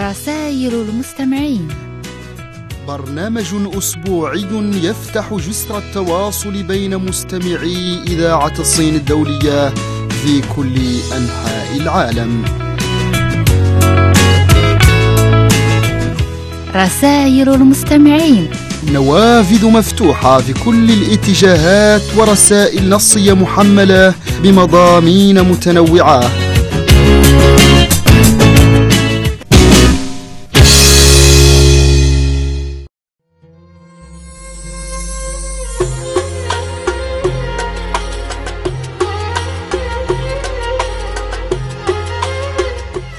رسائل المستمعين. برنامج أسبوعي يفتح جسر التواصل بين مستمعي إذاعة الصين الدولية في كل أنحاء العالم. رسائل المستمعين. نوافذ مفتوحة في كل الاتجاهات ورسائل نصية محملة بمضامين متنوعة.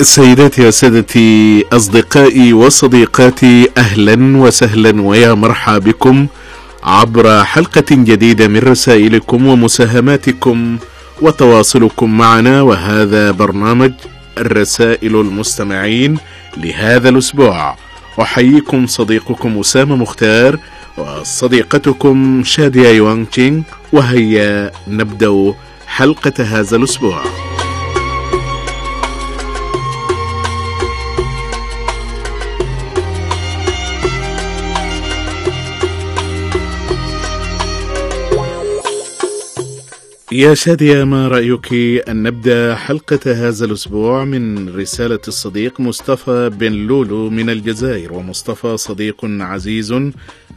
سيداتي وسادتي أصدقائي وصديقاتي أهلا وسهلا ويا مرحى بكم عبر حلقة جديدة من رسائلكم ومساهماتكم. وتواصلكم معنا وهذا برنامج الرسائل المستمعين لهذا الأسبوع. أحييكم صديقكم أسامة مختار وصديقتكم شادية يوانغ تشينغ وهيا نبدأ حلقة هذا الأسبوع. يا شادية ما رأيك أن نبدأ حلقة هذا الأسبوع من رسالة الصديق مصطفى بن لولو من الجزائر؟ ومصطفى صديق عزيز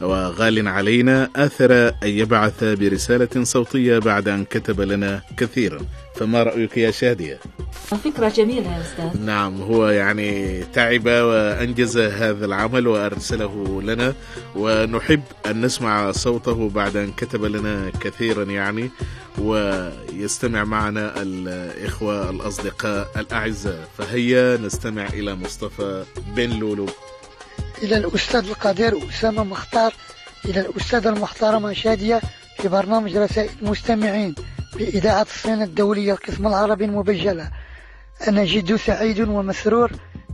وغال علينا آثر أن يبعث برسالة صوتية بعد أن كتب لنا كثيرا. فما رأيك يا شادية؟ فكرة جميلة يا أستاذ. نعم هو يعني تعب وأنجز هذا العمل وأرسله لنا. ونحب أن نسمع صوته بعد أن كتب لنا كثيرا يعني. ويستمع معنا الإخوة الأصدقاء الأعزاء. فهيا نستمع إلى مصطفى بن لولو. إلى الأستاذ القدير أسامة مختار إلى الأستاذة المحترمة شادية في برنامج رسائل المستمعين بإذاعة الصين الدولية القسم العربي المبجلة. أنا جد سعيد ومسرور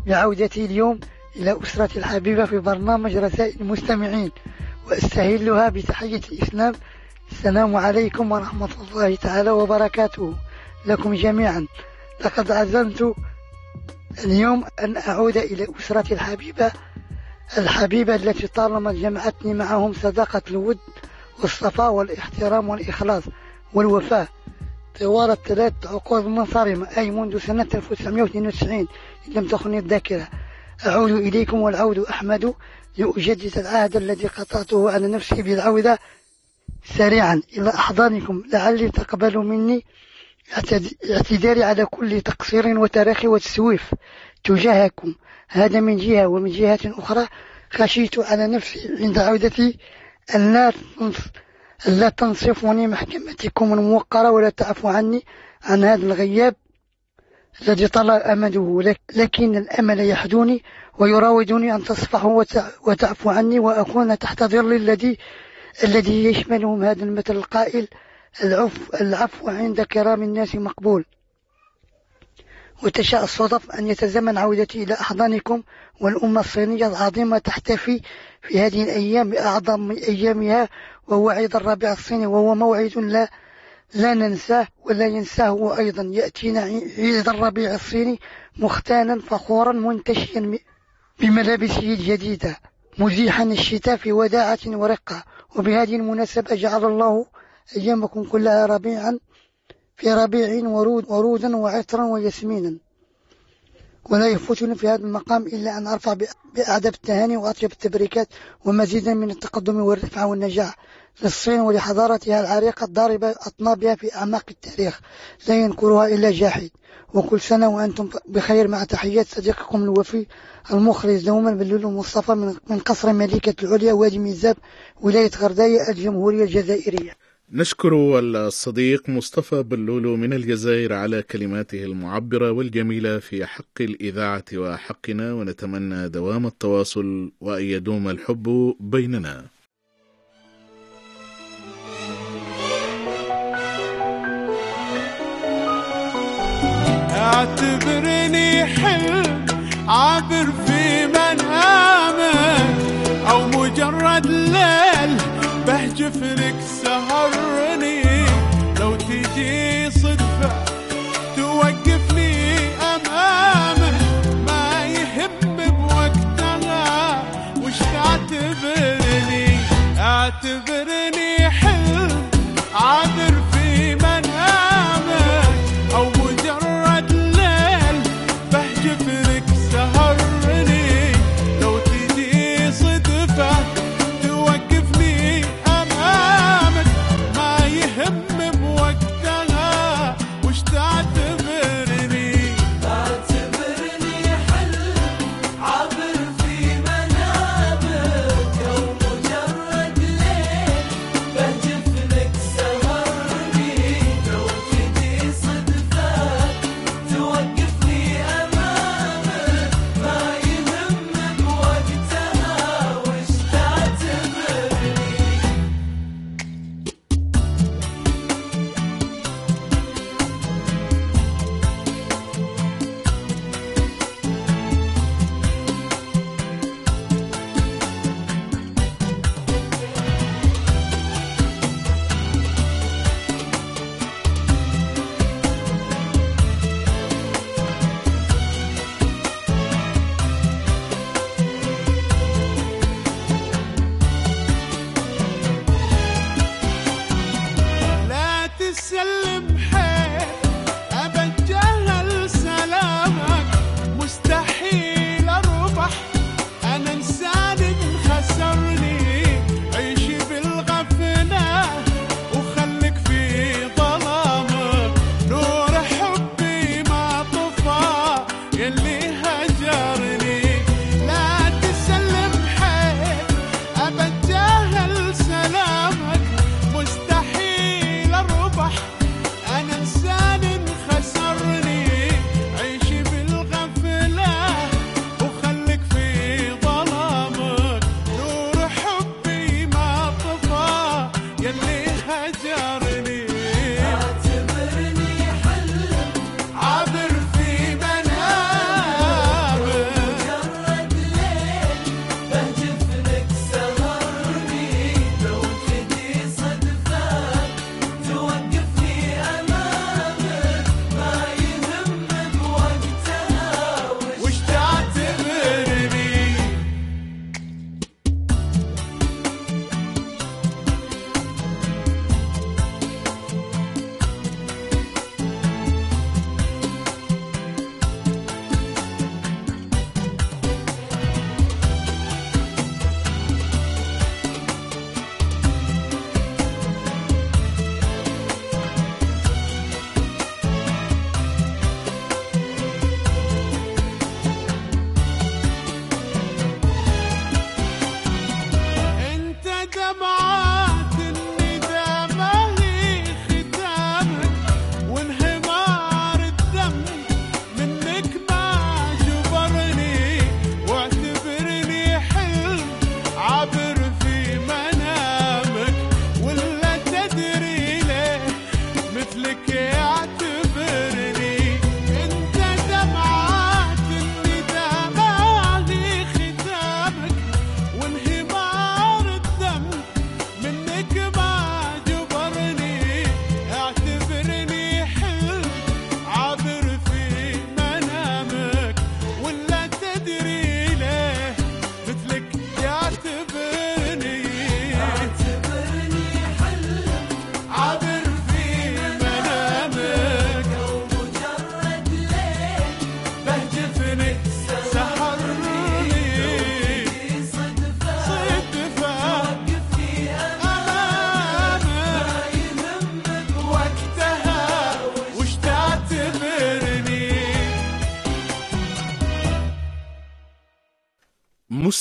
بعودتي اليوم إلى أسرتي الحبيبة في برنامج رسائل المستمعين وأستهلها بتحية الإسلام السلام عليكم ورحمة الله تعالى وبركاته. لكم جميعا. لقد عزمت اليوم أن أعود إلى أسرتي الحبيبة الحبيبة التي طالما جمعتني معهم صداقة الود والصفاء والإحترام والإخلاص والوفاء. طوال الثلاث عقود منصرمة أي منذ سنة 1992 إن لم تخني الذاكرة. أعود إليكم والعود أحمد لأجدد العهد الذي قطعته على نفسي بالعودة سريعا. إلى أحضانكم. لعلي تقبلوا مني اعتذاري على كل تقصير وتراخي وتسويف تجاهكم. هذا من جهة ومن جهة أخرى خشيت على نفسي عند عودتي أن لا لا تنصفني محكمتكم الموقرة ولا تعفو عني عن هذا الغياب الذي طال أمده. لكن الأمل يحدوني ويراودني أن تصفحوا وتعفو عني وأكون تحت ظل الذي الذي يشملهم هذا المثل القائل العفو, العفو عند كرام الناس مقبول. وتشاء الصدف أن يتزمن عودتي إلى أحضانكم والأمة الصينية العظيمة تحتفي في هذه الأيام بأعظم أيامها وهو عيد الربيع الصيني وهو موعد لا لا ننساه ولا ينساه أيضا. يأتينا عيد الربيع الصيني مختانا فخورا منتشيا بملابسه الجديدة. مزيحا الشتاء في وداعة ورقة. وبهذه المناسبة جعل الله أيامكم كلها ربيعا في ربيع ورود ورودا وعطرا وياسمينا. ولا يفوتني في هذا المقام إلا أن أرفع بأعدب التهاني وأطيب التبريكات ومزيدا من التقدم والرفعة والنجاح. للصين ولحضارتها العريقة الضاربة أطنابها في أعماق التاريخ لا ينكرها إلا جاحد. وكل سنة وأنتم بخير مع تحيات صديقكم الوفي المخلص دوما بلول مصطفى من قصر ملكة العليا وادي ميزاب ولاية غرداية الجمهورية الجزائرية. نشكر الصديق مصطفى بلولو من الجزائر على كلماته المعبرة والجميلة في حق الإذاعة وحقنا ونتمنى دوام التواصل وأن يدوم الحب بيننا. اعتبرني حلم عابر في منامك أو مجرد ليل بهجف لك سهرني. لو تجي صدفة توقفني امامك ما يهم بوقتها. وش تعتبرني؟ أعتبرني Yeah.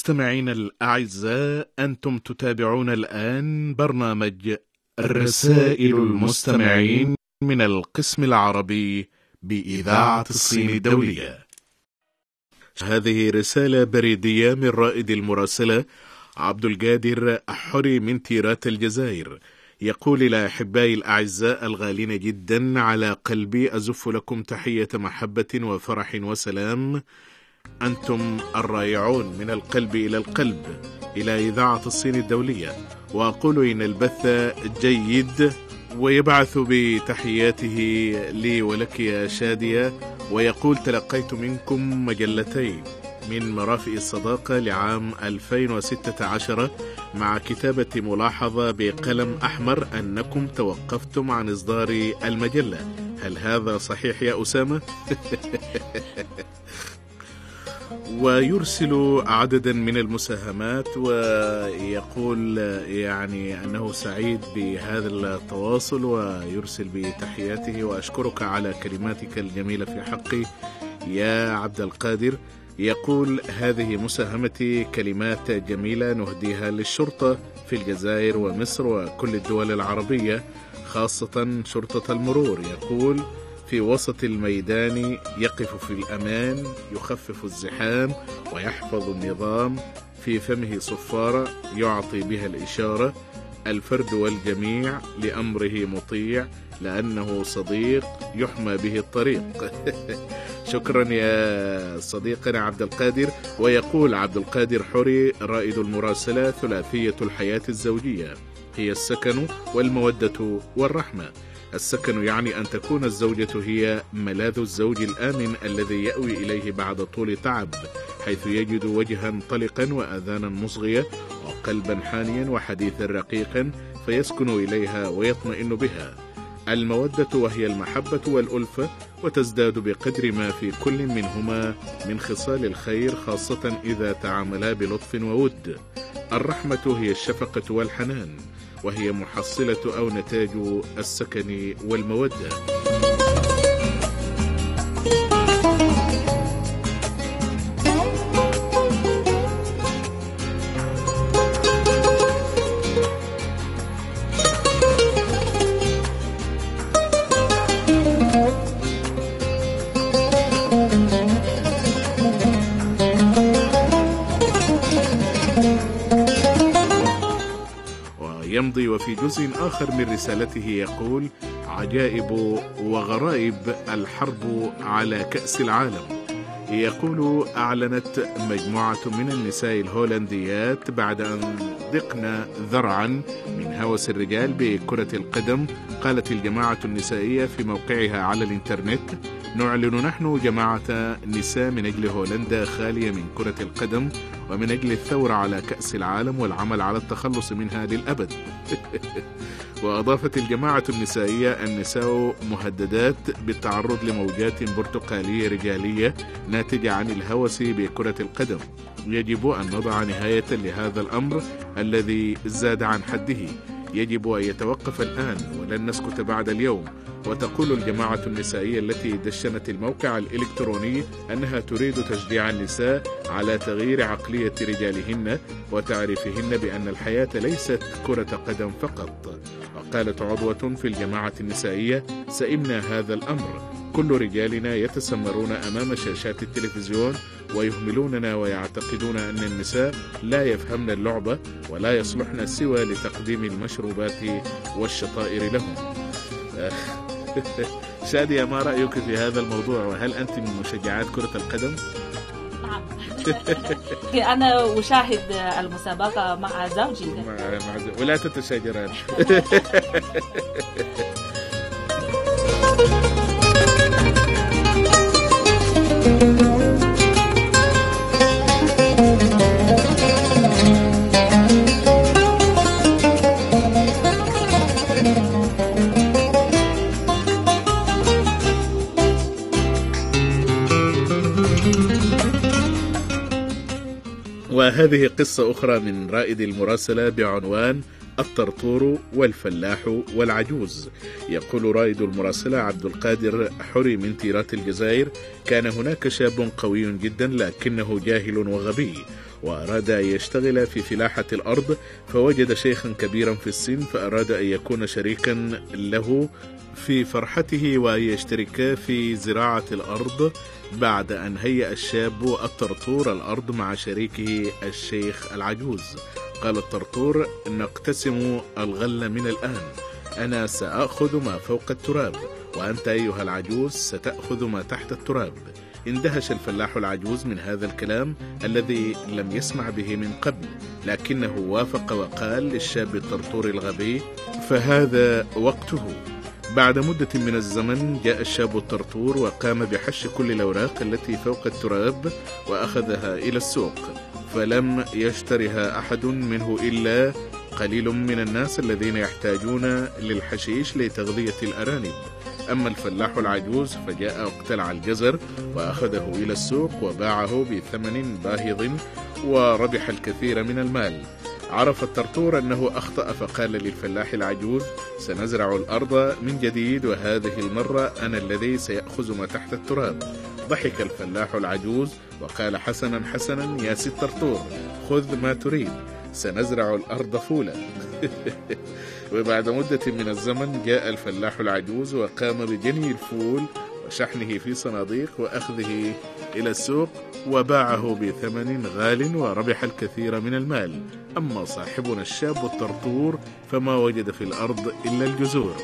مستمعين الأعزاء أنتم تتابعون الآن برنامج رسائل المستمعين من القسم العربي بإذاعة الصين الدولية. هذه رسالة بريدية من رائد المراسلة عبد القادر حري من تيرات الجزائر. يقول إلى أحبائي الأعزاء الغالين جدا على قلبي أزف لكم تحية محبة وفرح وسلام أنتم الرائعون من القلب إلى القلب إلى إذاعة الصين الدولية. وأقول إن البث جيد ويبعث بتحياته لي ولك يا شادية. ويقول تلقيت منكم مجلتين من مرافق الصداقة لعام 2016 مع كتابة ملاحظة بقلم أحمر أنكم توقفتم عن إصدار المجلة. هل هذا صحيح يا أسامة؟ ويرسل عددا من المساهمات ويقول يعني أنه سعيد بهذا التواصل ويرسل بتحياته وأشكرك على كلماتك الجميلة في حقي يا عبد القادر. يقول هذه مساهمتي كلمات جميلة نهديها للشرطة في الجزائر ومصر وكل الدول العربية خاصة شرطة المرور. يقول في وسط الميدان يقف في الأمان يخفف الزحام ويحفظ النظام. في فمه صفارة يعطي بها الإشارة الفرد والجميع لأمره مطيع لأنه صديق يحمى به الطريق. شكرا يا صديقنا عبد القادر. ويقول عبد القادر حري رائد المراسلة ثلاثية الحياة الزوجية. هي السكن والمودة والرحمة. السكن يعني أن تكون الزوجة هي ملاذ الزوج الآمن الذي يأوي إليه بعد طول تعب حيث يجد وجها طلقا وآذانا مصغية وقلبا حانيا وحديثا رقيقا فيسكن إليها ويطمئن بها. المودة وهي المحبة والألفة وتزداد بقدر ما في كل منهما من خصال الخير خاصة إذا تعاملا بلطف وود. الرحمة هي الشفقة والحنان. وهي محصلة أو نتاج السكن والمودة. جزء آخر من رسالته يقول عجائب وغرائب الحرب على كأس العالم. يقول أعلنت مجموعة من النساء الهولنديات بعد أن ضقن ذرعا من هوس الرجال بكرة القدم قالت الجماعة النسائية في موقعها على الإنترنت نعلن نحن جماعة نساء من أجل هولندا خالية من كرة القدم ومن أجل الثورة على كأس العالم والعمل على التخلص منها للأبد. وأضافت الجماعة النسائية النساء مهددات بالتعرض لموجات برتقالية رجالية ناتجة عن الهوس بكرة القدم. يجب أن نضع نهاية لهذا الأمر الذي زاد عن حده. يجب أن يتوقف الآن ولن نسكت بعد اليوم. وتقول الجماعة النسائية التي دشنت الموقع الإلكتروني أنها تريد تشجيع النساء على تغيير عقلية رجالهن وتعريفهن بأن الحياة ليست كرة قدم فقط. وقالت عضوة في الجماعة النسائية سئمنا هذا الأمر. كل رجالنا يتسمرون أمام شاشات التلفزيون ويهملوننا ويعتقدون أن النساء لا يفهمن اللعبة ولا يصلحن سوى لتقديم المشروبات والشطائر لهم. شادية ما رأيك في هذا الموضوع؟ وهل أنت من مشجعات كرة القدم؟ نعم. أنا أشاهد المسابقة مع زوجي. مع مع ولا تتشاجران. وهذه قصة أخرى من رائد المراسلة بعنوان الطرطور والفلاح والعجوز. يقول رائد المراسلة عبد القادر حري من تيرات الجزائر كان هناك شاب قوي جدا لكنه جاهل وغبي وأراد أن يشتغل في فلاحة الأرض فوجد شيخا كبيرا في السن فأراد أن يكون شريكا له في فرحته وأن يشتركا في زراعة الأرض. بعد أن هيأ الشاب الطرطور الأرض مع شريكه الشيخ العجوز. قال الطرطور نقتسم الغل من الآن. أنا سأخذ ما فوق التراب. وأنت أيها العجوز ستأخذ ما تحت التراب. اندهش الفلاح العجوز من هذا الكلام الذي لم يسمع به من قبل لكنه وافق وقال للشاب الطرطور الغبي فهذا وقته. بعد مدة من الزمن جاء الشاب الطرطور وقام بحش كل الأوراق التي فوق التراب وأخذها إلى السوق فلم يشترها أحد منه إلا قليل من الناس الذين يحتاجون للحشيش لتغذية الأرانب. أما الفلاح العجوز فجاء واقتلع الجزر وأخذه إلى السوق وباعه بثمن باهظ وربح الكثير من المال. عرف الطرطور أنه أخطأ فقال للفلاح العجوز سنزرع الأرض من جديد وهذه المرة أنا الذي سيأخذ ما تحت التراب. ضحك الفلاح العجوز وقال حسنا حسنا يا ست طرطور خذ ما تريد سنزرع الأرض فولا. وبعد مدة من الزمن جاء الفلاح العجوز وقام بجني الفول وشحنه في صناديق وأخذه إلى السوق وباعه بثمن غال وربح الكثير من المال. أما صاحبنا الشاب الطرطور فما وجد في الأرض إلا الجزور.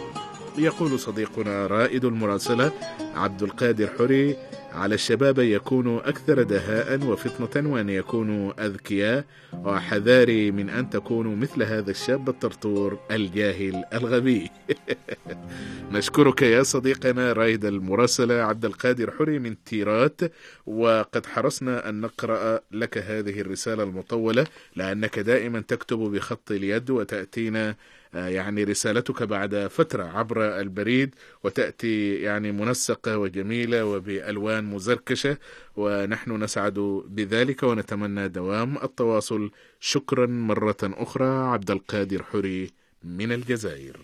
يقول صديقنا رائد المراسلة عبد القادر حري على الشباب أن يكونوا أكثر دهاء وفطنة وأن يكونوا أذكياء. وحذاري من أن تكونوا مثل هذا الشاب الطرطور الجاهل الغبي. نشكرك يا صديقنا رائد المراسلة عبد القادر حري من تيرات. وقد حرصنا أن نقرأ لك هذه الرسالة المطولة لأنك دائما تكتب بخط اليد وتأتينا يعني رسالتك بعد فترة عبر البريد وتأتي يعني منسقة وجميلة وبألوان مزركشة ونحن نسعد بذلك ونتمنى دوام التواصل. شكرا مرة أخرى عبد القادر حري من الجزائر.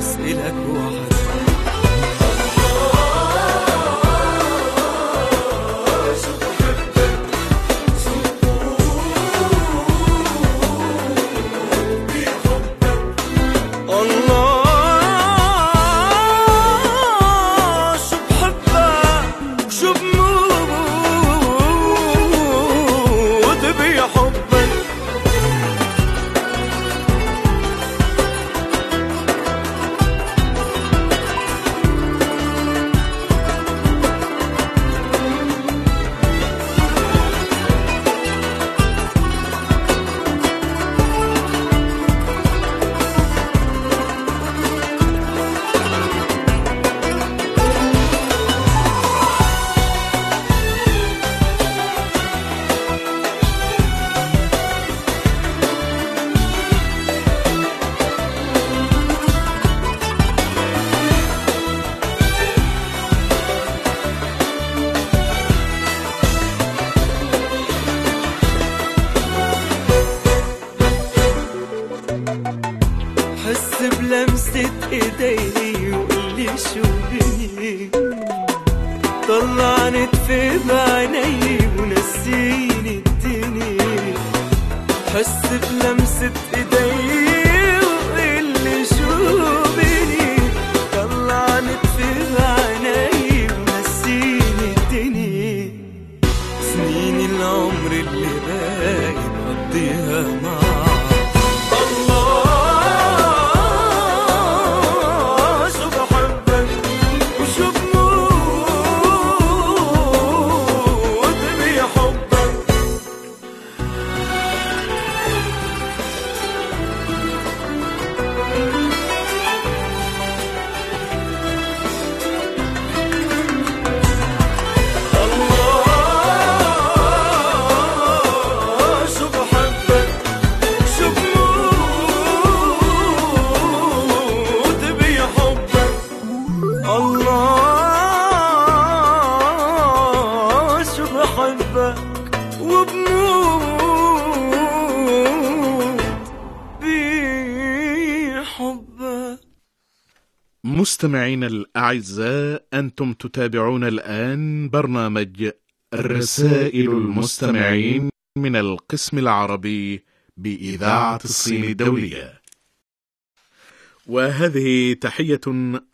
إلك وحدك حس بلمسة إيدي وقولي شو مستمعينا الأعزاء أنتم تتابعون الآن برنامج رسائل المستمعين من القسم العربي بإذاعة الصين الدولية. وهذه تحية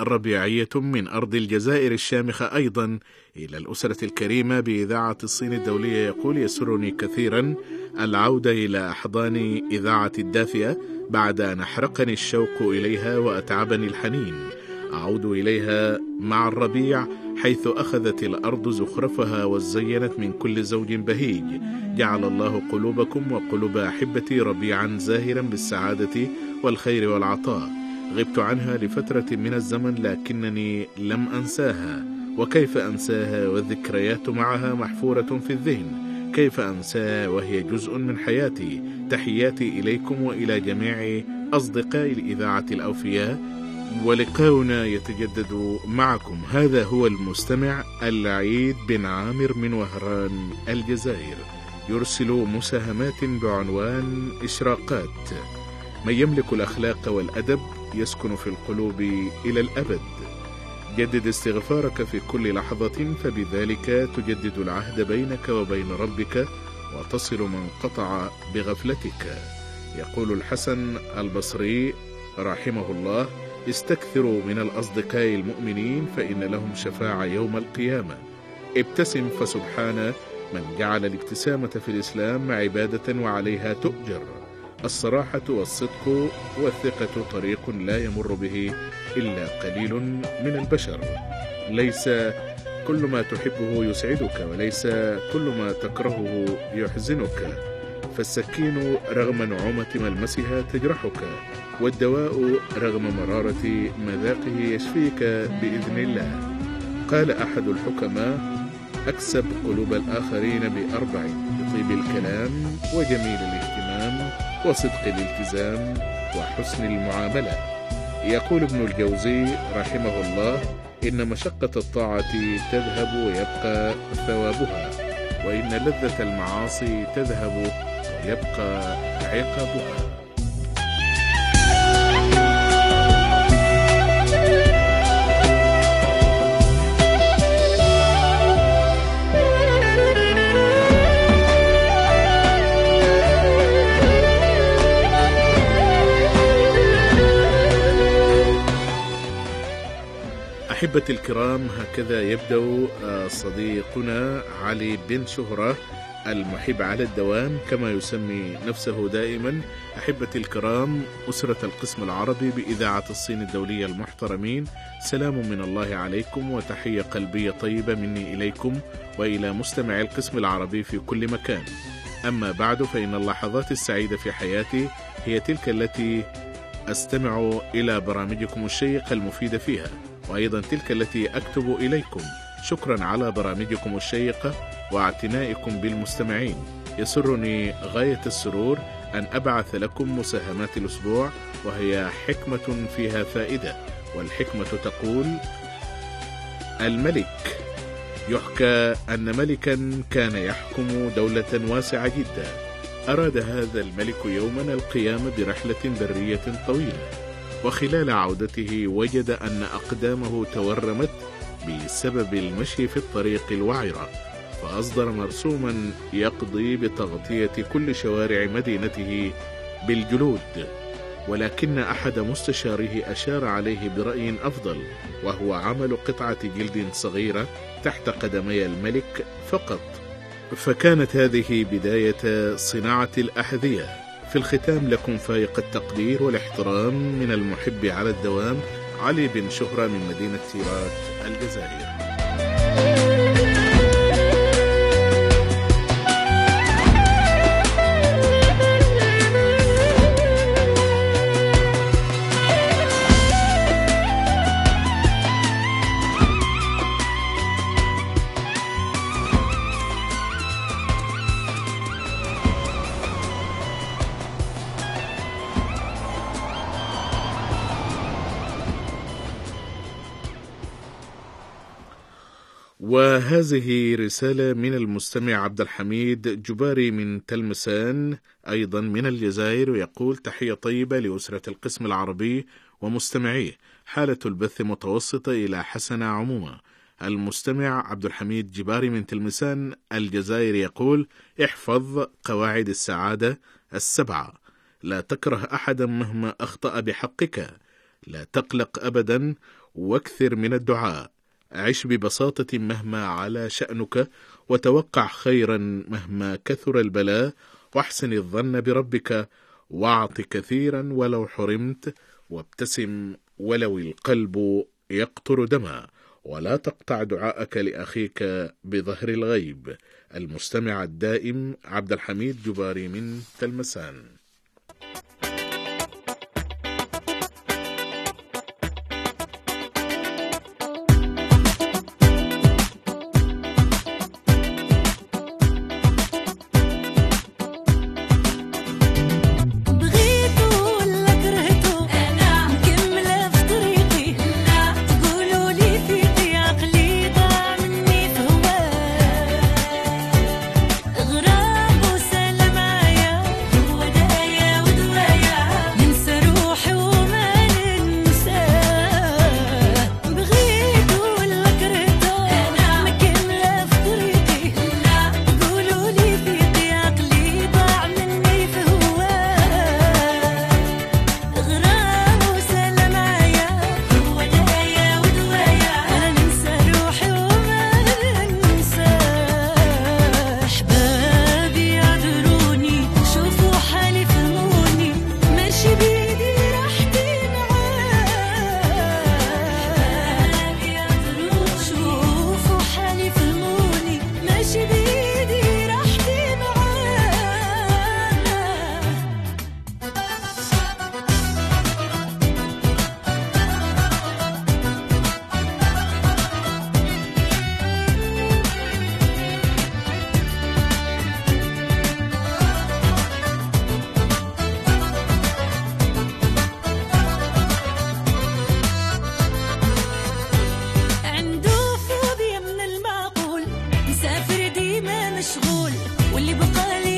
ربيعية من أرض الجزائر الشامخة أيضا إلى الأسرة الكريمة بإذاعة الصين الدولية. يقول يسرني كثيرا العودة إلى أحضان إذاعة الدافئة بعد أن أحرقني الشوق إليها وأتعبني الحنين. أعود إليها مع الربيع حيث أخذت الأرض زخرفها وزينت من كل زوج بهيج. جعل الله قلوبكم وقلوب أحبتي ربيعا زاهرا بالسعادة والخير والعطاء. غبت عنها لفترة من الزمن لكنني لم أنساها. وكيف أنساها والذكريات معها محفورة في الذهن؟ كيف أنساها وهي جزء من حياتي؟ تحياتي إليكم وإلى جميع أصدقاء الإذاعة الأوفياء. ولقاؤنا يتجدد معكم. هذا هو المستمع العيد بن عامر من وهران الجزائر. يرسل مساهمات بعنوان إشراقات. من يملك الأخلاق والأدب يسكن في القلوب إلى الأبد. جدد استغفارك في كل لحظة فبذلك تجدد العهد بينك وبين ربك وتصل من قطع بغفلتك. يقول الحسن البصري رحمه الله استكثروا من الأصدقاء المؤمنين فإن لهم شفاعة يوم القيامة. ابتسم فسبحان من جعل الابتسامة في الإسلام عبادة وعليها تؤجر. الصراحة والصدق والثقة طريق لا يمر به إلا قليل من البشر. ليس كل ما تحبه يسعدك وليس كل ما تكرهه يحزنك. فالسكين رغم نعومة ملمسها تجرحك والدواء رغم مرارة مذاقه يشفيك بإذن الله. قال أحد الحكماء أكسب قلوب الآخرين بأربع بطيب الكلام وجميل الاهتمام وصدق الالتزام وحسن المعاملة. يقول ابن الجوزي رحمه الله إن مشقة الطاعة تذهب ويبقى ثوابها وإن لذة المعاصي تذهب ويبقى عقابها أحبتي الكرام هكذا يبدأ آه، صديقنا علي بن شهرة. المحب على الدوام كما يسمي نفسه دائما أحبتي الكرام أسرة القسم العربي بإذاعة الصين الدولية المحترمين. سلام من الله عليكم وتحية قلبية طيبة مني إليكم وإلى مستمعي القسم العربي في كل مكان. أما بعد فإن اللحظات السعيدة في حياتي هي تلك التي أستمع إلى برامجكم الشيقة المفيدة فيها. وأيضا تلك التي أكتب إليكم. شكرا على برامجكم الشيقة. واعتنائكم بالمستمعين. يسرني غاية السرور أن أبعث لكم مساهمات الأسبوع وهي حكمة فيها فائدة والحكمة تقول الملك. يحكى أن ملكا كان يحكم دولة واسعة جدا. أراد هذا الملك يوما القيام برحلة برية طويلة. وخلال عودته وجد أن أقدامه تورمت بسبب المشي في الطريق الوعرة فأصدر مرسوما يقضي بتغطية كل شوارع مدينته بالجلود ولكن أحد مستشاريه أشار عليه برأي أفضل وهو عمل قطعة جلد صغيرة تحت قدمي الملك فقط. فكانت هذه بداية صناعة الأحذية. في الختام لكم فايق التقدير والاحترام من المحب على الدوام علي بن شهرة من مدينة تيرات الجزائر. وهذه رسالة من المستمع عبد الحميد جباري من تلمسان أيضا من الجزائر ويقول تحية طيبة لأسرة القسم العربي ومستمعيه حالة البث متوسطة إلى حسنة عموما. المستمع عبد الحميد جباري من تلمسان الجزائر يقول احفظ قواعد السعادة السبعة. لا تكره أحدا مهما أخطأ بحقك. لا تقلق أبدا وأكثر من الدعاء. عش ببساطة مهما على شأنك وتوقع خيرا مهما كثر البلاء واحسن الظن بربك واعط كثيرا ولو حرمت وابتسم ولو القلب يقطر دما. ولا تقطع دعاءك لأخيك بظهر الغيب. المستمع الدائم عبد الحميد جباري من تلمسان. مشغول واللي بقالي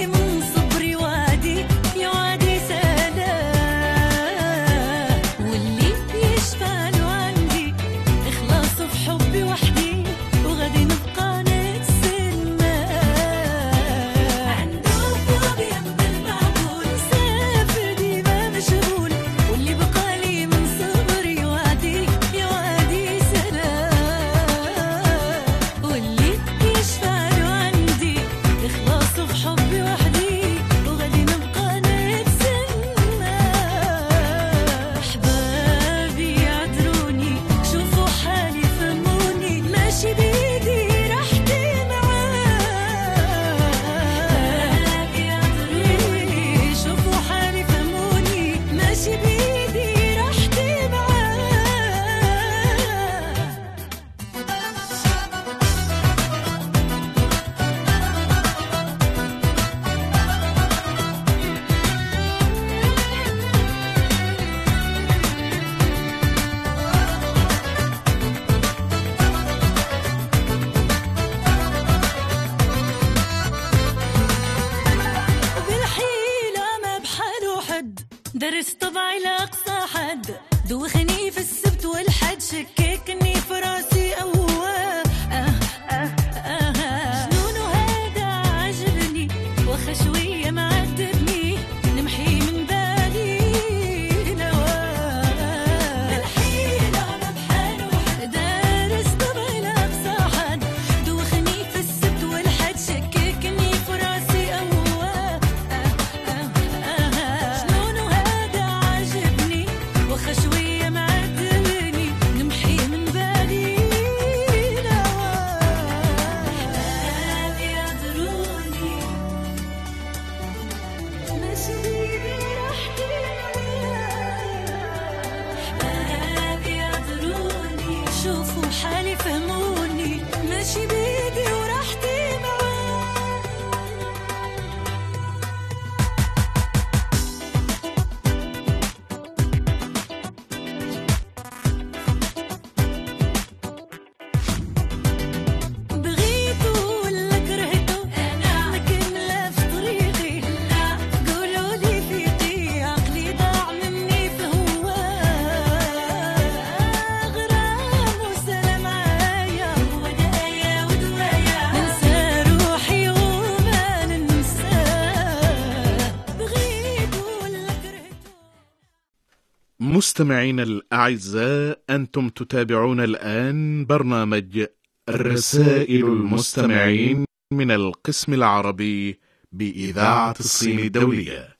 مستمعينا الأعزاء أنتم تتابعون الآن برنامج رسائل المستمعين من القسم العربي بإذاعة الصين الدولية.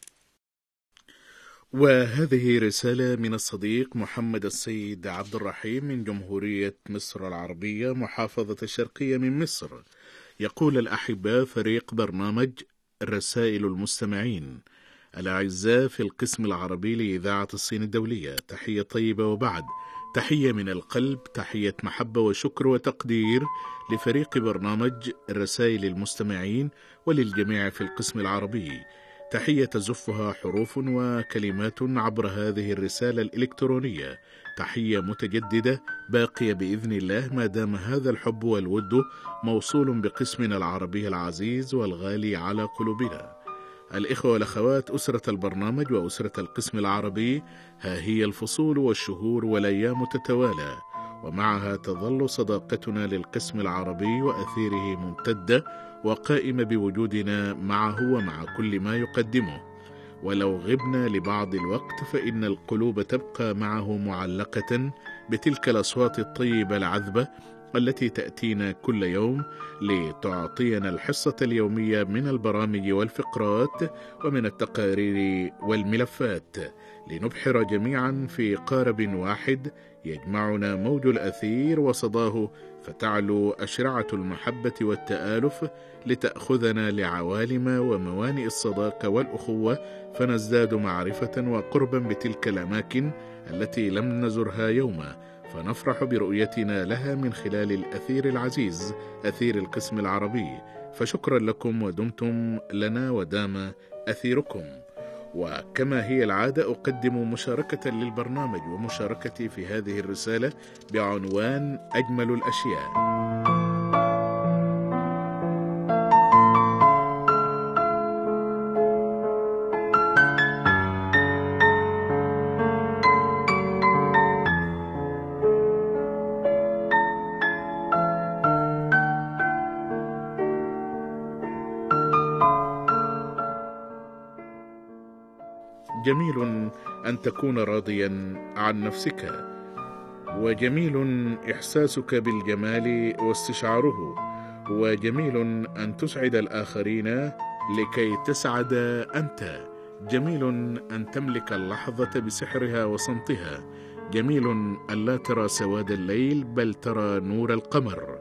وهذه رسالة من الصديق محمد السيد عبد الرحيم من جمهورية مصر العربية محافظة الشرقية من مصر. يقول الأحباء فريق برنامج رسائل المستمعين. الأعزاء في القسم العربي لإذاعة الصين الدولية تحية طيبة وبعد. تحية من القلب تحية محبة وشكر وتقدير لفريق برنامج رسائل المستمعين وللجميع في القسم العربي. تحية تزفها حروف وكلمات عبر هذه الرسالة الإلكترونية. تحية متجددة باقية بإذن الله ما دام هذا الحب والود موصول بقسمنا العربي العزيز والغالي على قلوبنا. الإخوة والأخوات أسرة البرنامج وأسرة القسم العربي ها هي الفصول والشهور والأيام تتوالى ومعها تظل صداقتنا للقسم العربي وأثيره ممتدة وقائمة بوجودنا معه ومع كل ما يقدمه. ولو غبنا لبعض الوقت فإن القلوب تبقى معه معلقة بتلك الأصوات الطيبة العذبة التي تأتينا كل يوم لتعطينا الحصة اليومية من البرامج والفقرات ومن التقارير والملفات. لنبحر جميعا في قارب واحد يجمعنا موج الأثير وصداه فتعلو أشرعة المحبة والتآلف لتأخذنا لعوالم وموانئ الصداقة والأخوة. فنزداد معرفة وقربا بتلك الأماكن التي لم نزرها يوما. فنفرح برؤيتنا لها من خلال الأثير العزيز أثير القسم العربي. فشكرا لكم ودمتم لنا ودام أثيركم. وكما هي العادة أقدم مشاركة للبرنامج ومشاركتي في هذه الرسالة بعنوان أجمل الأشياء. جميل أن تكون راضيا عن نفسك وجميل إحساسك بالجمال واستشعاره وجميل أن تسعد الآخرين لكي تسعد أنت. جميل أن تملك اللحظة بسحرها وصمتها. جميل أن لا ترى سواد الليل بل ترى نور القمر.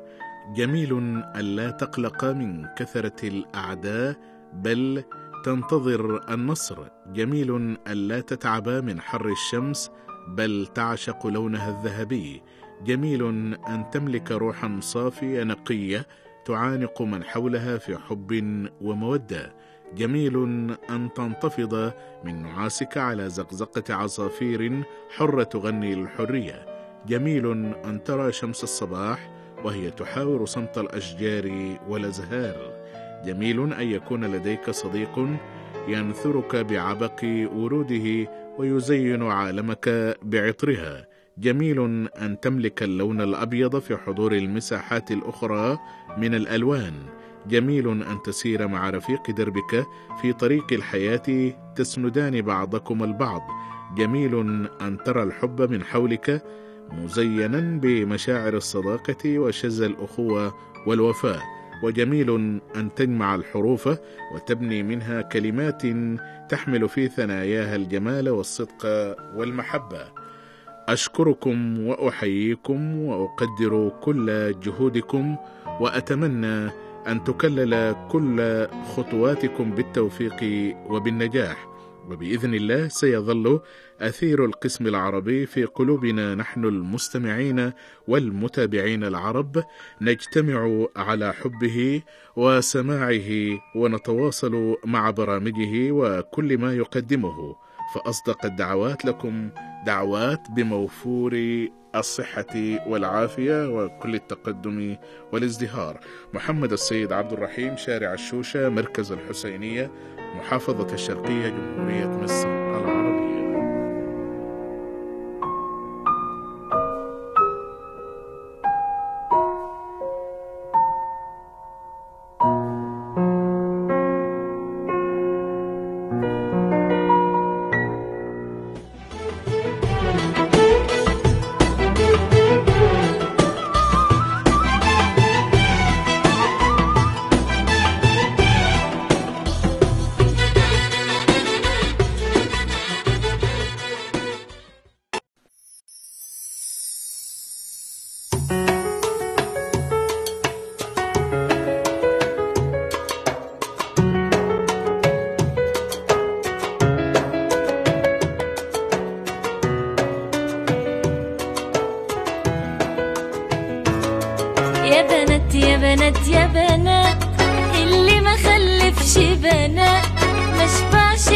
جميل أن لا تقلق من كثرة الأعداء بل تنتظر النصر. جميل أن لا تتعب من حر الشمس بل تعشق لونها الذهبي. جميل أن تملك روحا صافية نقية تعانق من حولها في حب ومودة. جميل أن تنتفض من نعاسك على زقزقة عصافير حرة تغني للحرية جميل أن ترى شمس الصباح وهي تحاور صمت الأشجار والأزهار. جميل أن يكون لديك صديق ينثرك بعبق وروده ويزين عالمك بعطرها. جميل أن تملك اللون الأبيض في حضور المساحات الأخرى من الألوان. جميل أن تسير مع رفيق دربك في طريق الحياة تسندان بعضكم البعض. جميل أن ترى الحب من حولك مزينا بمشاعر الصداقة وشذا الأخوة والوفاء وجميل أن تجمع الحروف وتبني منها كلمات تحمل في ثناياها الجمال والصدق والمحبة. أشكركم وأحييكم وأقدر كل جهودكم وأتمنى أن تكلل كل خطواتكم بالتوفيق وبالنجاح. وبإذن الله سيظل أثير القسم العربي في قلوبنا نحن المستمعين والمتابعين العرب نجتمع على حبه وسماعه ونتواصل مع برامجه وكل ما يقدمه. فأصدق الدعوات لكم دعوات بموفور الصحة والعافية وكل التقدم والازدهار. محمد السيد عبد الرحيم شارع الشوشة مركز الحسينية محافظة الشرقية جمهورية مصر. يا بنات يا بنات اللي ما خلفش بنات ما شبعش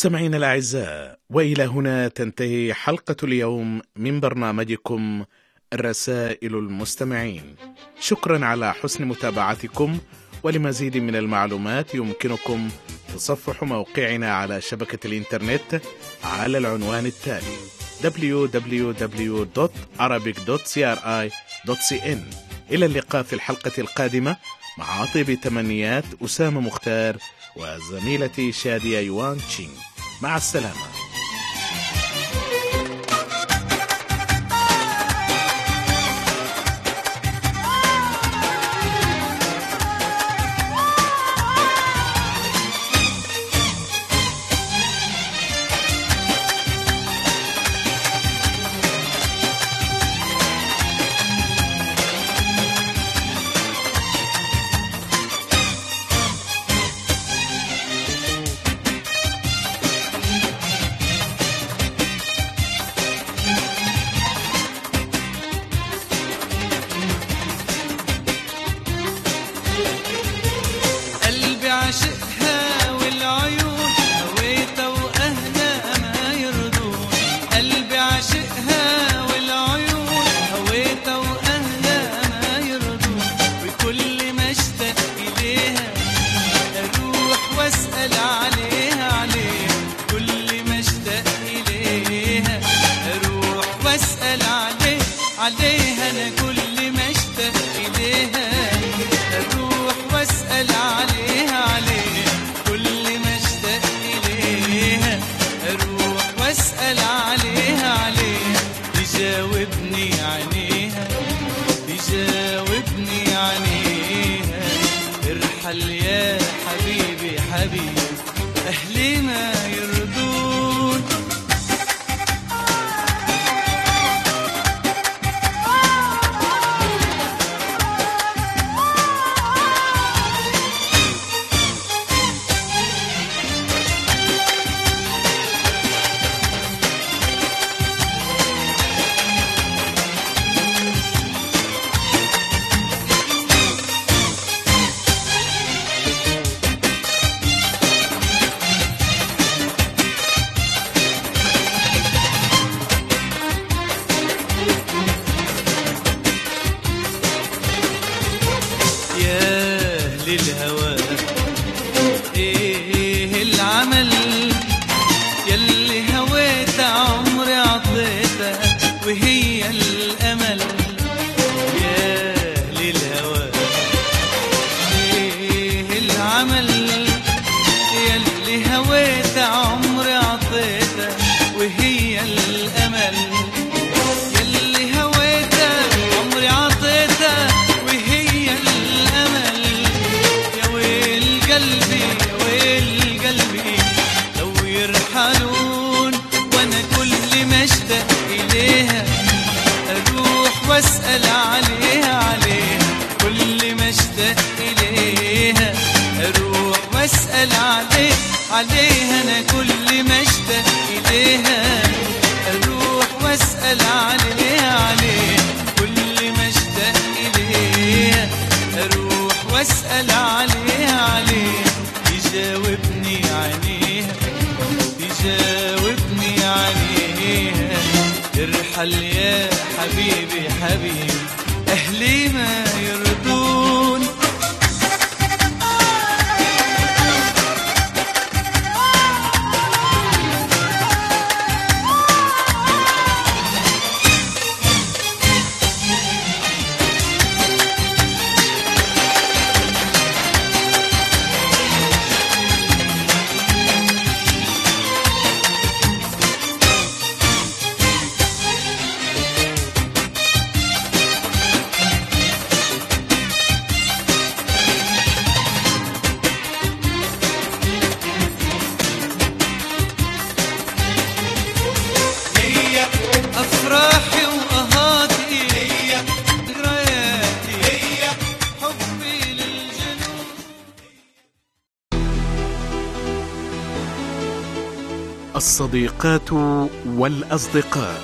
مستمعينا الأعزاء وإلى هنا تنتهي حلقة اليوم من برنامجكم رسائل المستمعين. شكرا على حسن متابعتكم ولمزيد من المعلومات يمكنكم تصفح موقعنا على شبكة الإنترنت على العنوان التالي www.arabic.cri.cn إلى اللقاء في الحلقة القادمة مع طيب تمنيات أسامة مختار وزميلتي شادية يوان تشينغ مع السلامة. الصديقات والأصدقاء.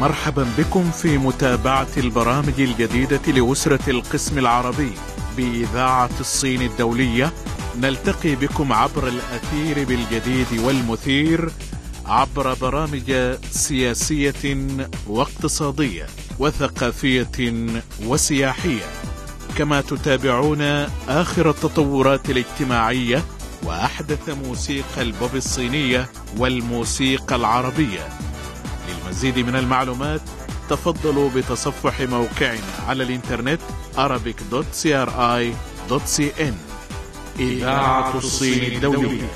مرحبا بكم في متابعة البرامج الجديدة لأسرة القسم العربي بإذاعة الصين الدولية. نلتقي بكم عبر الأثير بالجديد والمثير عبر برامج سياسية واقتصادية وثقافية وسياحية. كما تتابعون آخر التطورات الاجتماعية وأحدث موسيقى البوب الصينية والموسيقى العربية. للمزيد من المعلومات تفضلوا بتصفح موقعنا على الإنترنت arabic.cri.cn إذاعة الصين الدولية.